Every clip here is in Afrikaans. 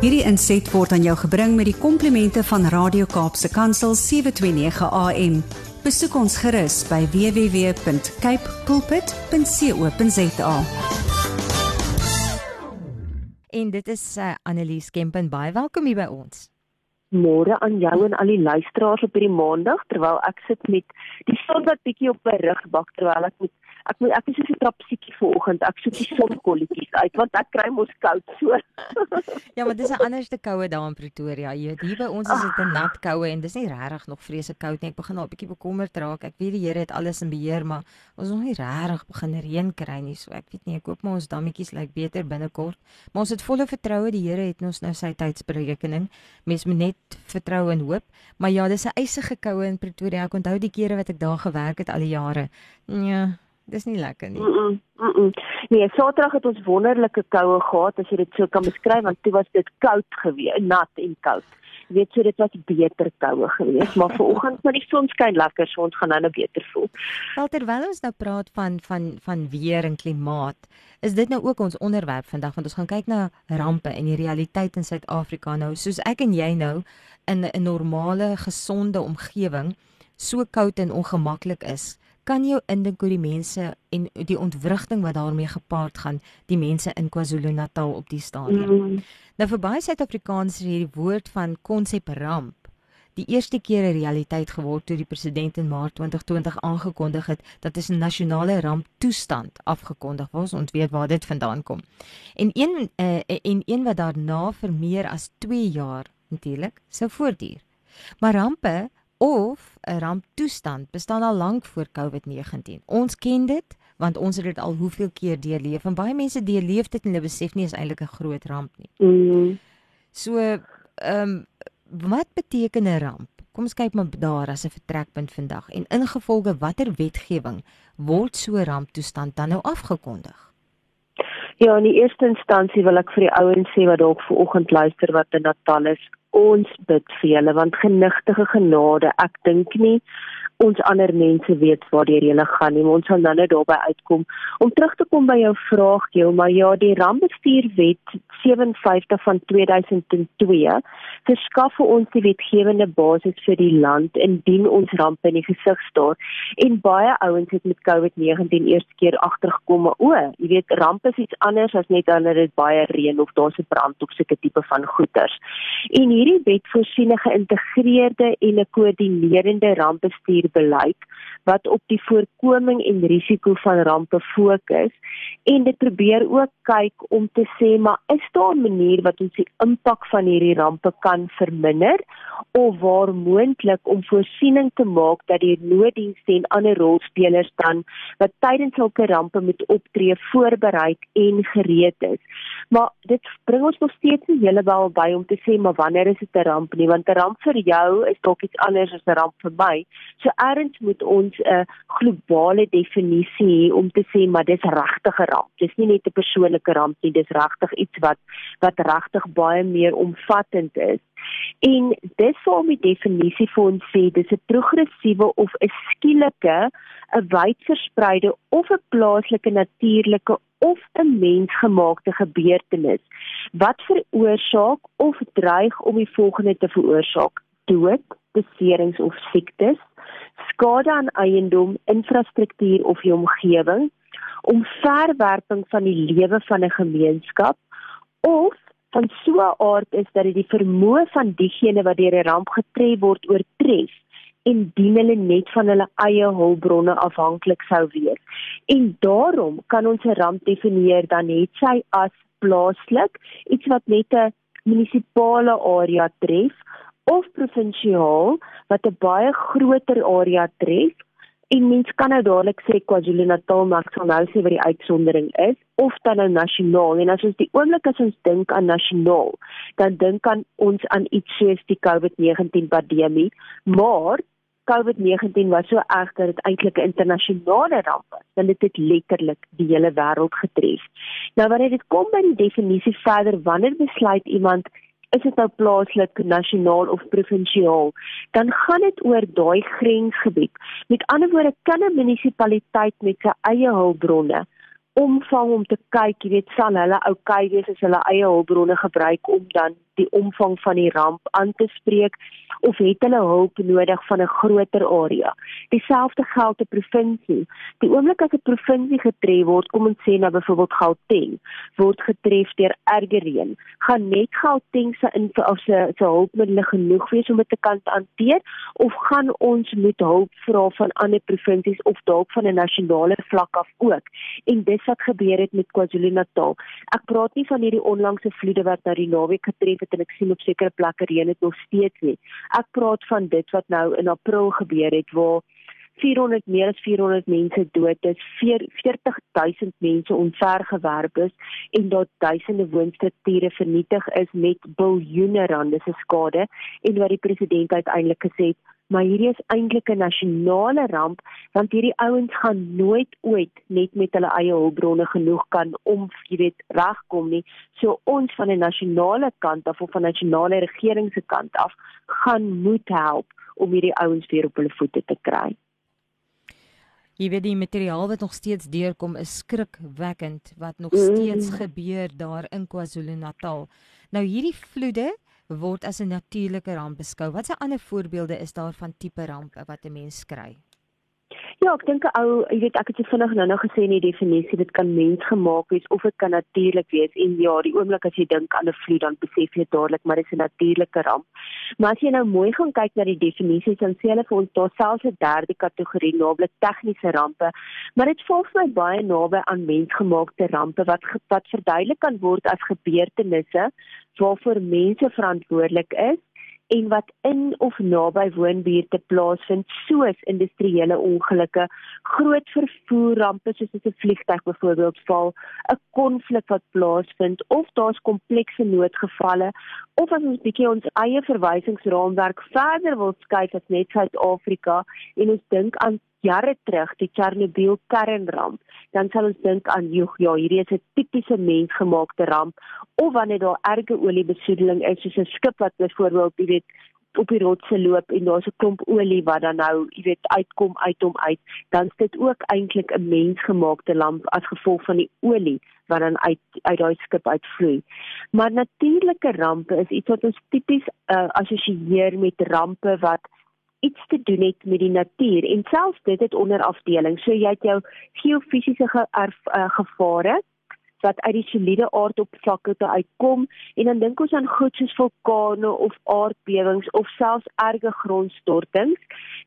Hierdie inset word aan jou gebring met die komplimente van Radio Kaapse Kansel 729 AM. Besoek ons gerus by www.cape pulpit.co.za. En dit is uh, Annelies Kempen baie welkom hier by ons. Môre aan jou en al die luisteraars op hierdie maandag terwyl ek sit met die son wat bietjie op my rug bak terwyl ek met ek moet ek is so 'n trapsiekie vanoggend. Ek soek die sonkolletjies uit want ek kry mos koud so. ja, maar dis 'n anderste koue daar in Pretoria. Jy weet hier by ons is dit 'n nat koue en dis nie regtig nog vreeslik koud nie. Ek begin al 'n bietjie bekommerd raak. Ek weet die Here het alles in beheer, maar ons nog nie regtig begin reën kry nie. So ek weet nie, ek hoop maar ons dammetjies lyk beter binnekort. Maar ons het volle vertroue die Here het ons nou sy tydsberekening. Mens moet net vertrou en hoop. Maar ja, dis 'n eisige koue in Pretoria. Ek onthou die kere wat ek daar gewerk het al die jare. Ja, Dis nie lekker nie. Mm -mm, mm -mm. Nee, Saterdag het ons wonderlike koue gehad as jy dit so kan beskryf want toe was dit koud gewees, nat en koud. Jy weet so dit was beter koue geweest, maar vanoggend met die son skyn lekker, so ons gaan nou nou beter voel. Wel terwyl ons nou praat van van van weer en klimaat, is dit nou ook ons onderwerp vandag want ons gaan kyk na rampe en die realiteit in Suid-Afrika nou, soos ek en jy nou in 'n normale, gesonde omgewing so koud en ongemaklik is kan jou indink oor die mense en die ontwrigting wat daarmee gepaard gaan, die mense in KwaZulu-Natal op die stadium. Mm. Nou vir baie Suid-Afrikaners het hierdie woord van konsep ramp die eerste keer 'n realiteit geword toe die president in Maart 2020 aangekondig het dat 'n nasionale ramptoestand afgekondig was. Ons weet waar dit vandaan kom. En een uh, en een wat daarna vir meer as 2 jaar natuurlik sou voortduur. Maar rampe of 'n ramptoestand bestaan al lank voor COVID-19. Ons ken dit want ons het dit al hoeveel keer deurleef en baie mense deurleef dit en hulle besef nie is eintlik 'n groot ramp nie. Mm. So ehm um, wat beteken 'n ramp? Kom ons kyk maar daar as 'n vertrekpunt vandag en ingevolge watter wetgewing word so 'n ramptoestand dan nou afgekondig? Ja, in die eerste instansie wil ek vir die ouens sê wat dalk ver oggend luister wat in Natal is, ons bid vir julle want genigtige genade ek dink nie ons ander mense weet waardeur jy gaan nie ons sal nou net daarby uitkom. Om terug te kom by jou vraag jou maar ja die rampbestuurwet 57 van 2002 verskaf vir ons die wetgewende basis vir die land indien ons rampe in die gesig staar. En baie ouens het met COVID-19 eerste keer agtergekom o jy weet rampe is iets anders as net wanneer dit baie reën of daar's 'n brand of sulke tipe van goeters en hierdie wet voorsien 'n geïntegreerde en 'n koördinerende rampbestuur beleid wat op die voorkoming en risiko van rampe fokus en dit probeer ook kyk om te sê maar is daar 'n manier wat ons die impak van hierdie rampe kan verminder of waar moontlik om voorsiening te maak dat die nooddienste en ander rolspelers dan wat tydens sulke rampe moet optree voorberei en gereed is. Maar dit bring ons nog steeds nie heeltemal by om te sê maar wanneer is dit 'n ramp nie want 'n ramp vir jou is dalk iets anders as 'n ramp vir my. So erns moet ons 'n globale definisie hê om te sê maar dis regtig 'n ramp. Dis nie net 'n persoonlike ramp nie, dis regtig iets wat wat regtig baie meer omvattend is. En dis waarom die definisie vir ons sê dis 'n progressiewe of 'n skielike, 'n wydverspreide of 'n plaaslike natuurlike of 'n mensgemaakte gebeurtenis wat veroorsaak of dreig om die volgende te veroorsaak: dood, beserings of siektes, skade aan eiendom, infrastruktuur of die omgewing, omverwerping van die lewe van 'n gemeenskap of van so 'n aard is dat dit die vermoë van diegene wat deur 'n ramp getref word oortref indien hulle net van hulle eie hulpbronne afhanklik sou wees. En daarom kan ons 'n ramp definieer dan net sy as plaaslik, iets wat net 'n munisipale area tref of provinsiaal wat 'n baie groter area tref En mens kan nou dadelik sê KwaZulu-Natal maar ek sal nou sê wat die uitsondering is of dan nou nasionaal. En as ons die oomblik as ons dink aan nasionaal, dan dink aan ons aan iets soos die COVID-19 pandemie, maar COVID-19 was so erg dat dit eintlik 'n internasionale ramp was. Want dit het letterlik die hele wêreld getref. Nou wanneer dit kom by die definisie verder, wanneer besluit iemand is dit nou plaaslik, nasionaal of provinsiaal, dan gaan dit oor daai grensgebied. Met ander woorde, kan 'n munisipaliteit met sy eie hulpbronne omvang om te kyk, jy weet, sal hulle oukei okay wees as hulle eie hulpbronne gebruik om dan die omvang van die ramp aan te spreek of het hulle hulp nodig van 'n groter area. Dieselfde geld te provinsie. Die oomblik as 'n provinsie getref word, kom ons sê nou byvoorbeeld Gauteng, word getref deur erge reën, gaan net Gauteng se in of se se hulpmiddels genoeg wees om dit te kan hanteer of gaan ons moet hulp vra van ander provinsies of dalk van 'n nasionale vlak af ook. En dis wat gebeur het met KwaZulu-Natal. Ek praat nie van hierdie onlangse vloede wat nou die naweek getref het en ek sien op sekere plekke reën dit nog steeds nie. Ek praat van dit wat nou in April gebeur het waar 400 meer as 400 mense dood is, 40000 mense onvergewerp is en daar duisende woonstrukture vernietig is met biljoene rande se skade en wat die president uiteindelik gesê het maar hierdie is eintlik 'n nasionale ramp want hierdie ouens gaan nooit ooit net met hulle eie hulpbronne genoeg kan om jy weet regkom nie so ons van 'n nasionale kant af of van 'n nasionale regering se kant af gaan moet help om hierdie ouens weer op hulle voete te kry. Jy weet die materiaal wat nog steeds deurkom is skrikwekkend wat nog steeds mm. gebeur daar in KwaZulu-Natal. Nou hierdie vloede word as 'n natuurlike ramp beskou. Watse ander voorbeelde is daar van tipe rampe wat 'n mens kry? Ja, ek dink ou, jy weet ek het so vinnig nou-nou gesê in die definisie dit kan mensgemaak wees of dit kan natuurlik wees. En ja, die oomblik as jy dink aan 'n vloed dan besef jy dadelik maar dit is 'n natuurlike ramp. Maar as jy nou mooi gaan kyk na die definisies dan sê hulle vir ons daar selfs 'n derde kategorie, naamlik tegniese rampe. Maar dit val vir my baie naby aan mensgemaakte rampe wat wat verduidelik kan word as gebeurtenisse waarvoor mense verantwoordelik is en wat in of naby woonbuurte plaasvind soos industriële ongelukke, groot vervoerrampe soos 'n vliegtuig byvoorbeeld val, 'n konflik wat plaasvind of daar's komplekse noodgevalle of as ons bietjie ons eie verwysingsraamwerk verder wil skuif as net Suid-Afrika en ons dink aan jare terug die Chernobyl kernramp, dan sal ons dink aan joh, ja, hierdie is 'n tipiese mensgemaakte ramp of wanneer daar erge oliebesoedeling is soos 'n skip wat byvoorbeeld, jy weet, op die rotse loop en daar's 'n klomp olie wat dan nou, jy weet, uitkom uit hom uit, dan is dit ook eintlik 'n mensgemaakte ramp as gevolg van die olie wat dan uit uit daai skip uitvloei. Maar natuurlike rampe is iets wat ons tipies uh, assosieer met rampe wat iets te doen het met die natuur en selfs dit het onder afdelings. So jy het jou geofisiese ge uh, gevare wat uit die soliede aardoppervlakte te uitkom en dan dink ons aan goed soos vulkane of aardbewings of selfs erge grondstortings.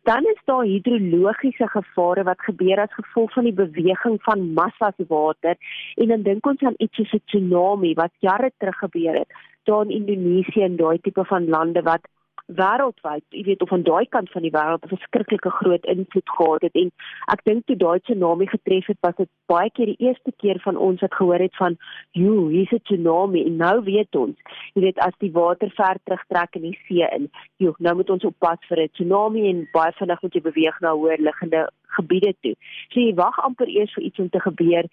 Dan is daar hidrologiese gevare wat gebeur as gevolg van die beweging van massas water en dan dink ons aan iets soos 'n tsunami wat jare terug gebeur het daar in Indonesië en daai tipe van lande wat wêreldwyd, jy weet of aan daai kant van die wêreld 'n verskriklike groot invloed gehad het en ek dink toe daai tsunami getref het, was dit baie keer die eerste keer van ons wat gehoor het van, "Jo, hier's 'n tsunami." En nou weet ons, jy weet as die water ver terugtrek in die see in, jo, nou moet ons oppas vir 'n tsunami en baie vinnig moet jy beweeg na hoër liggende gebiede toe. So jy wag amper eers vir iets om te gebeur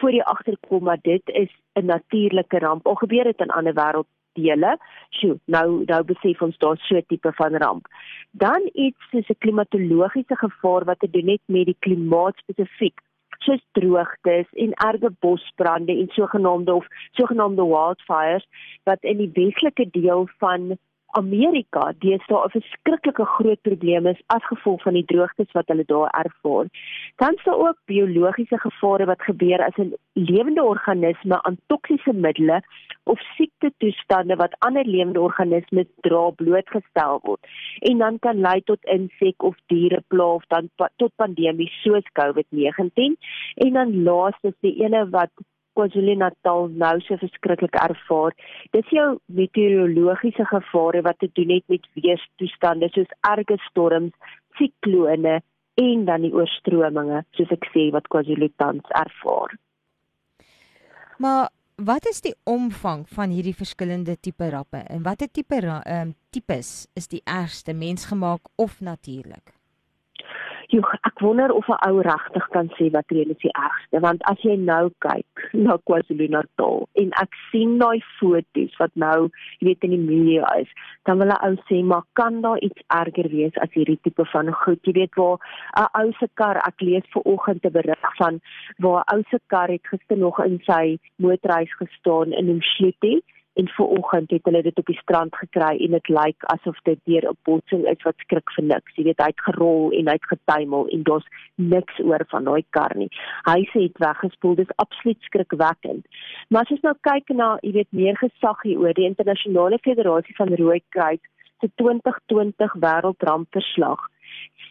voor jy agterkom maar dit is 'n natuurlike ramp. Al gebeur dit in ander wêreld dele. Sjoe, nou nou besef ons daar so 'n tipe van ramp. Dan iets soos 'n klimatologiese gevaar wat te doen het met die klimaat spesifiek soos droogtes en erge bosbrande en sogenaamde of sogenaamde wildfires wat in die westelike deel van Amerika deesdae 'n verskriklike groot probleem is as gevolg van die droogtes wat hulle daar ervaar. Dan is daar ook biologiese gevare wat gebeur as 'n lewende organisme aan toksiese middele of siekte toestande wat ander lewende organismes dra blootgestel word en dan kan lei tot insek of diereplaag of dan tot pandemies soos COVID-19 en dan laastens die ene wat KwaZulu-Natal nou so verskriklik ervaar. Dis jou meteorologiese gevare wat te doen het met weerstoestande soos erge storms, siklone en dan die oorstromings, soos ek sê wat KwaZulu-Natal ervaar. Maar wat is die omvang van hierdie verskillende tipe rappe en watter tipe ehm um, tipes is die ergste mensgemaak of natuurlik? Joh, ek wonder of 'n ou regtig kan sê wat reën is die ergste want as jy nou kyk na KwaZulu-Natal en ek sien daai foto's wat nou, jy weet in die media is, dan wil 'n ou sê maar kan daar iets erger wees as hierdie tipe van goed? Jy weet waar 'n ou se kar, ek lees ver oggend 'n berig van waar 'n ou se kar het gister nog in sy motorhuis gestaan in Umhliti en vooroggend het hulle dit op die strand gekry en dit lyk asof dit deur 'n botsing is wat skrik vir niks. Jy weet hy het gerol en hy het getuimel en daar's niks oor van daai kar nie. Hy sê dit weggespoel. Dis absoluut skrikwekkend. Maar as jy nou kyk na, jy weet meer gesag hier oor die internasionale federasie van rooi kruis se 2020 wêreldrampverslag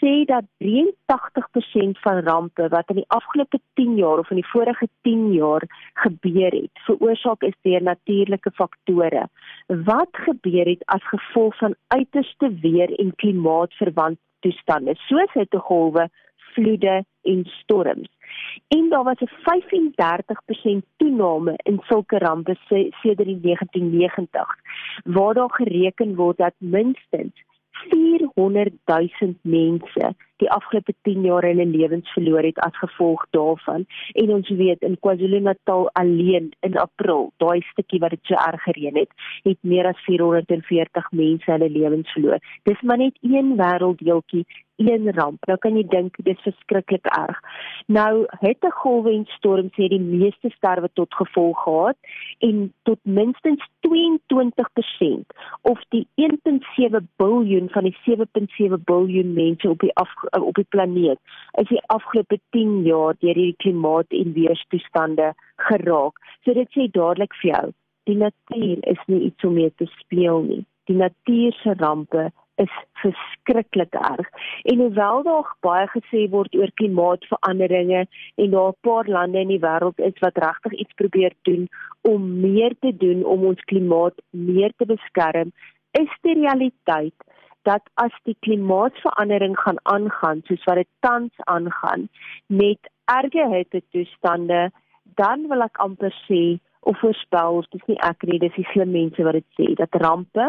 sê dat 83% van rampe wat in die afgelope 10 jaar of in die vorige 10 jaar gebeur het, veroorsaak is deur natuurlike faktore. Wat gebeur het as gevolg van uiterste weer en klimaatverwante toestande, soos hittegolwe, vloede en storms. En daar was 'n 35% toename in sulke rampe sedert die 1990, waar daar gereken word dat minstens 400 000 mense die afgelope 10 jaar hulle lewens verloor het as gevolg daarvan. En ons weet in KwaZulu-Natal alleen in April daai stukkie wat dit so erg gereën het het meer as 440 mense hulle lewens verloor. Dis maar net een wêrelddeeltjie een ramp nou kan jy dink dit is verskriklik erg nou het 'n golwe en storm sê die meeste sterwe tot gevolg gehad en tot minstens 22% of die 1.7 biljoen van die 7.7 biljoen mense op die af uh, op die planeet is die afgelope 10 jaar deur hierdie klimaat en weerstoestande geraak. So dit sê dadelik vir jou, die natuur is nie iets om mee te speel nie. Die natuur se rampe is verskriklik erg. En hoewel daar baie gesê word oor klimaatsveranderinge en daar 'n paar lande in die wêreld is wat regtig iets probeer doen om meer te doen om ons klimaat meer te beskerm, is die realiteit dat as die klimaatsverandering gaan aangaan soos wat dit tans aangaan met erge hitte toestande dan wil ek amper sê of voorspel dis nie ek nie dis die slim mense wat dit sê dat rampe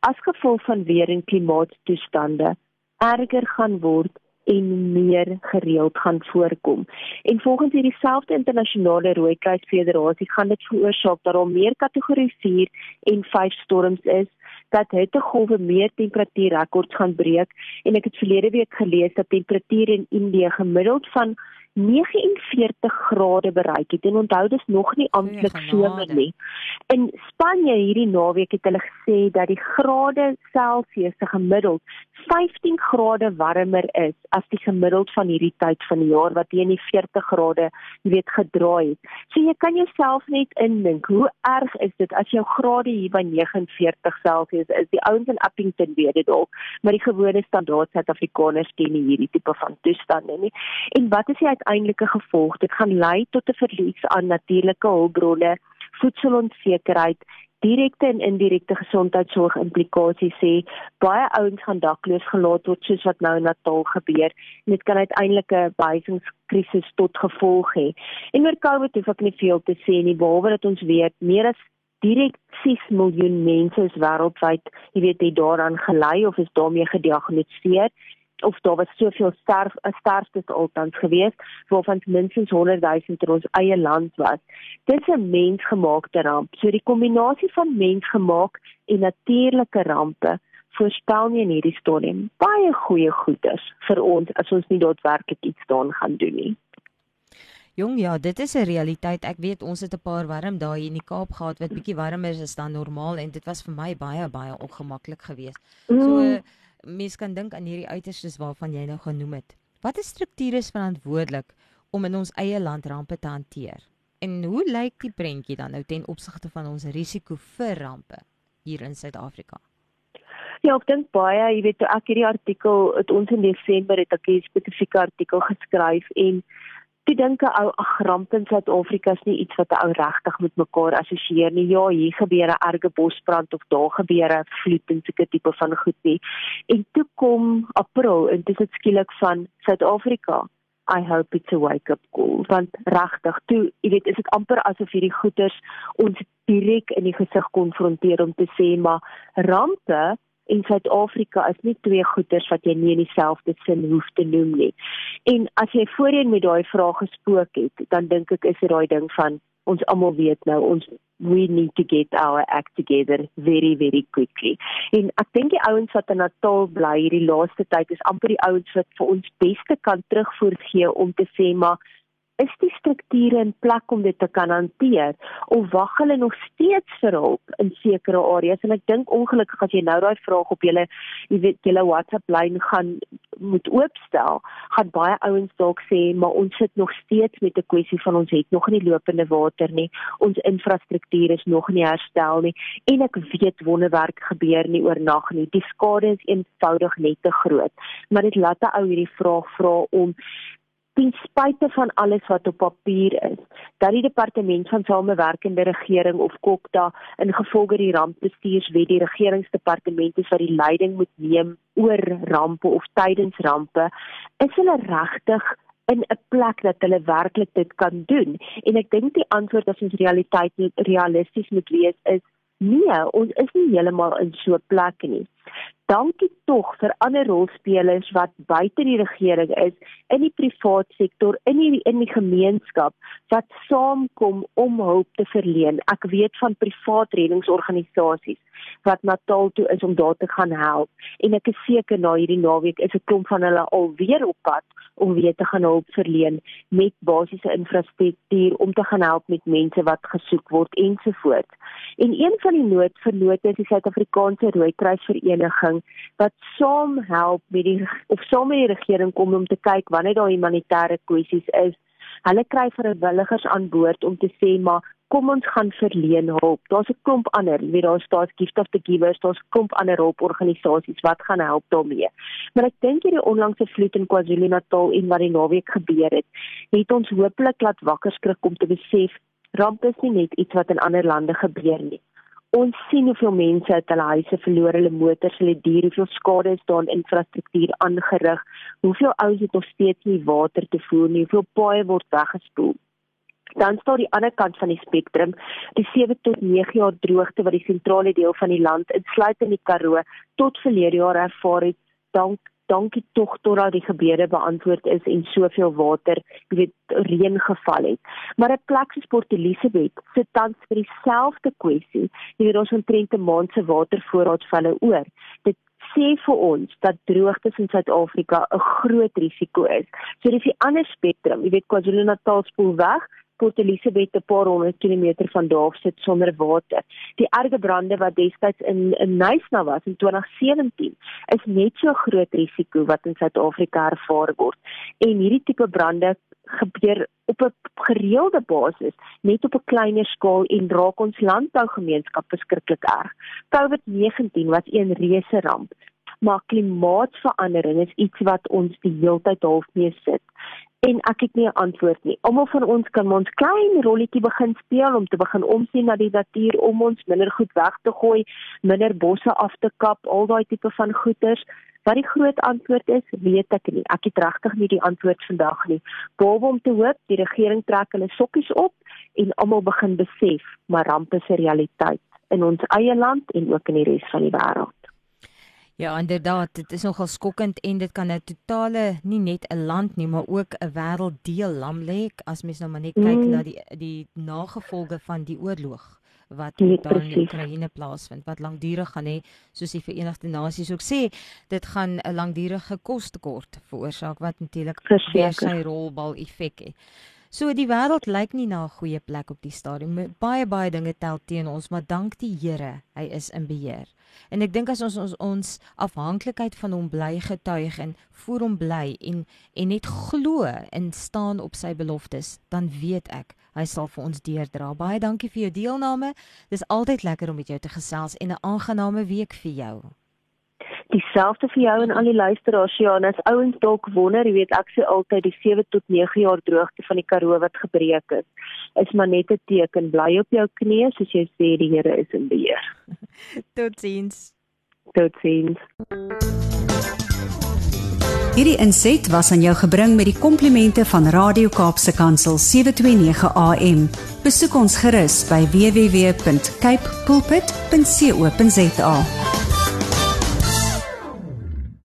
as gevolg van weer en klimaatstoestande erger gaan word en meer gereeld gaan voorkom. En volgens hierdie selfde internasionale Rooikruis Federasie gaan dit veroorsaak dat daar meer kategorie 4 en 5 storms is dat hittegolwe meer temperatuurrekords gaan breek en ek het verlede week gelees dat temperature in Indië gemiddeld van 49 grade bereik het en onthou dis nog nie amptelik somer nie. In Spanje hierdie naweek het hulle gesê dat die grade Celsius se gemiddeld 15 grade warmer is as die gemiddeld van hierdie tyd van die jaar wat teen die 40 grade, jy weet, gedraai het. So jy kan jouself net indink, hoe erg is dit as jou grade hier by 49 Celsius is? Die ouens in Appington weet dit ook, maar die gewone standaard Suid-Afrikaners ken nie hierdie tipe van toestande nie. En wat is die uiteindelike gevolg? Dit gaan lei tot 'n verlies aan natuurlike hulpbronne, voedselonsekerheid direkte en indirekte gesondheidsorg implikasies sê baie ouens gaan dakloos gelaat word soos wat nou in Natal gebeur en dit kan uiteindelik 'n behuisingskrisis tot gevolg hê. En oor COVID hoef ek nie veel te sê nie behalwe dat ons weet meer as direk 6 miljoen mense is wêreldwyd, jy weet, het daaraan gelei of is daarmee gediagnoseer of daar was soveel sterf sterftes altans gewees waarvan minstens 100 000 in ons eie land was. Dit is 'n mensgemaakte ramp. So die kombinasie van mensgemaak en natuurlike rampe voorspel nie in hierdie stadium baie goeie goeders vir ons as ons nie daadwerklik iets daaraan gaan doen nie. Jong ja, dit is 'n realiteit. Ek weet ons het 'n paar warm dae in die Kaap gehad wat bietjie warmer is as dan normaal en dit was vir my baie baie ongemaklik geweest. So mm mens kan dink aan hierdie uiterstes waarvan jy nou genoem het. Watter strukture is verantwoordelik om in ons eie land rampe te hanteer? En hoe lyk die prentjie dan nou ten opsigte van ons risiko vir rampe hier in Suid-Afrika? Ja, ek dink baie, jy weet, ek hierdie artikel het ons in Desember het ek 'n spesifieke artikel geskryf en Ek dink ou ag ramp in Suid-Afrika is nie iets wat 'n ou regtig met mekaar assosieer nie. Ja, hier gebeur 'n erge bosbrand of daar gebeur 'n vloed en sulke tipe van goed nie. En toe kom April en dit is skielik van Suid-Afrika. I hope it's a wake up call want regtig toe jy weet is dit amper asof hierdie goeters ons direk in die gesig konfronteer om te sê maar rampe en Suid-Afrika is nie twee goeders wat jy nie in dieselfde sin hoef te noem nie. En as jy voorheen met daai vraag gespook het, dan dink ek is dit daai ding van ons almal weet nou ons we need to get our act together very very quickly. En ek dink die ouens wat in Natal bly hierdie laaste tyd is amper die ouens wat vir ons beste kan terugvoer gee om te sê maar is die strukture in plek om dit te kan hanteer? Of wag hulle nog steeds vir hulp in sekere areas? En ek dink ongelukkig as jy nou daai vraag op julle jy weet julle WhatsApp lyn gaan moet oopstel gaan baie ouens dalk sê maar ons sit nog steeds met 'n kwessie van ons het nog nie lopende water nie. Ons infrastruktuur is nog nie herstel nie. En ek weet wonderwerk gebeur nie oornag nie. Die skade is eenvoudig net te groot. Maar dit laat 'n ou hierdie vraag vra om ten spyte van alles wat op papier is dat die departement van samewerkende regering of kokta in gevolge die rampbestuurswet die regeringsdepartement is wat die leiding moet neem oor rampe of tydens rampe is hulle regtig in 'n plek dat hulle werklik dit kan doen? En ek dink die antwoord as ons realiteit realisties moet wees is nee ons is nie heeltemal in so 'n plek nie dankie tog vir ander rolspelers wat buite die regering is in die privaat sektor in die in die gemeenskap wat saamkom om hulp te verleen. Ek weet van privaat reddingsorganisasies wat Natal toe is om daar te gaan help en ek is seker na hierdie naweek is 'n klomp van hulle alweer op pad om weer te gaan hulp verleen met basiese infrastruktuur om te gaan help met mense wat gesoek word ensovoorts. En een van die noodvernote is die Suid-Afrikaanse Rooikruis Vereniging wat saam help met die of saam met die regering kom om te kyk wanneer daar humanitêre kwessies is. Hulle kry vrywilligers aan boord om te sê maar kom ons gaan verleen hulp. Daar's 'n klomp ander, jy weet daar's daar's Gift of the Givers, daar's 'n klomp ander hulporganisasies wat gaan help daarmee. Maar ek dink hierdie onlangse vloed in KwaZulu-Natal en wat die naweek gebeur het, het ons hopelik laat wakker skrik om te besef ramp is nie net iets wat in ander lande gebeur nie. Ons sien hoeveel mense het hulle huise verloor, hulle motors, hulle diere, hoeveel skade is daar aan infrastruktuur aangerig, hoeveel ouens het nog steeds nie water te voer nie, hoeveel paaie word weggespoel. Dan staan die ander kant van die spektrum, die 7 tot 9 jaar droogte wat die sentrale deel van die land, insluitend die Karoo, tot verlede jaar ervaar het, dank dankie tog totdat die gebede beantwoord is en soveel water, jy weet, reën geval het. Maar 'n plek soos Port Elizabeth sit tans vir dieselfde kwessie. Jy weet ons omtrent 'n maand se watervoorraad valle oor. Dit sê vir ons dat droogtes in Suid-Afrika 'n groot risiko is. So dis die ander spektrum, jy weet KwaZulu-Natal spoel weg, Port Elizabeth 'n paar honderd kilometer van daar sit sonder water. Die erge brande wat destyds in in Nysna was in 2017 is net so groot risiko wat in Suid-Afrika ervaar word. En hierdie tipe brande gebeur op 'n gereelde basis, net op 'n kleiner skaal en raak ons landbougemeenskap verskriklik erg. COVID-19 was 'n reuse ramp, maar klimaatsverandering is iets wat ons die heeltyd half mee sit en ek het nie 'n antwoord nie. Almal van ons kan ons klein rolletjie begin speel om te begin omsien na die natuur om ons minder goed weg te gooi, minder bosse af te kap, al daai tipe van goeters. Wat die groot antwoord is, weet ek nie. Ek het regtig nie die antwoord vandag nie. Behalwe om te hoop die regering trek hulle sokkies op en almal begin besef maar rampe se realiteit in ons eie land en ook in die res van die wêreld. Ja, inderdaad, dit is nogal skokkend en dit kan 'n totale nie net 'n land nie, maar ook 'n wêrelddeel lamlek as mens nou maar net kyk mm. na die die nagevolge van die oorlog wat nee, daar in Oekraïne plaasvind wat lankdurig gaan hê soos die Verenigde Nasies ook sê dit gaan 'n lankdurige kostekort veroorsaak wat natuurlik weer sy rolbal effek het. So die wêreld lyk nie na 'n goeie plek op die stadium. Baie baie dinge tel teen ons, maar dank die Here, hy is in beheer. En ek dink as ons ons ons afhanklikheid van hom bly getuig en voor hom bly en en net glo en staan op sy beloftes, dan weet ek hy sal vir ons deurdra. Baie dankie vir jou deelname. Dis altyd lekker om met jou te gesels en 'n aangename week vir jou dieselfde vir jou en al die luisteraars ja, en as ouens dalk wonder, jy weet ek sê altyd die 7 tot 9 jaar droogte van die Karoo wat gebreek het, is maar net 'n teken, bly op jou knieë soos jy sê die Here is in beheer. Totsiens. Totsiens. Hierdie inset was aan jou gebring met die komplimente van Radio Kaapse Kansel 729 AM. Besoek ons gerus by www.cape pulpit.co.za.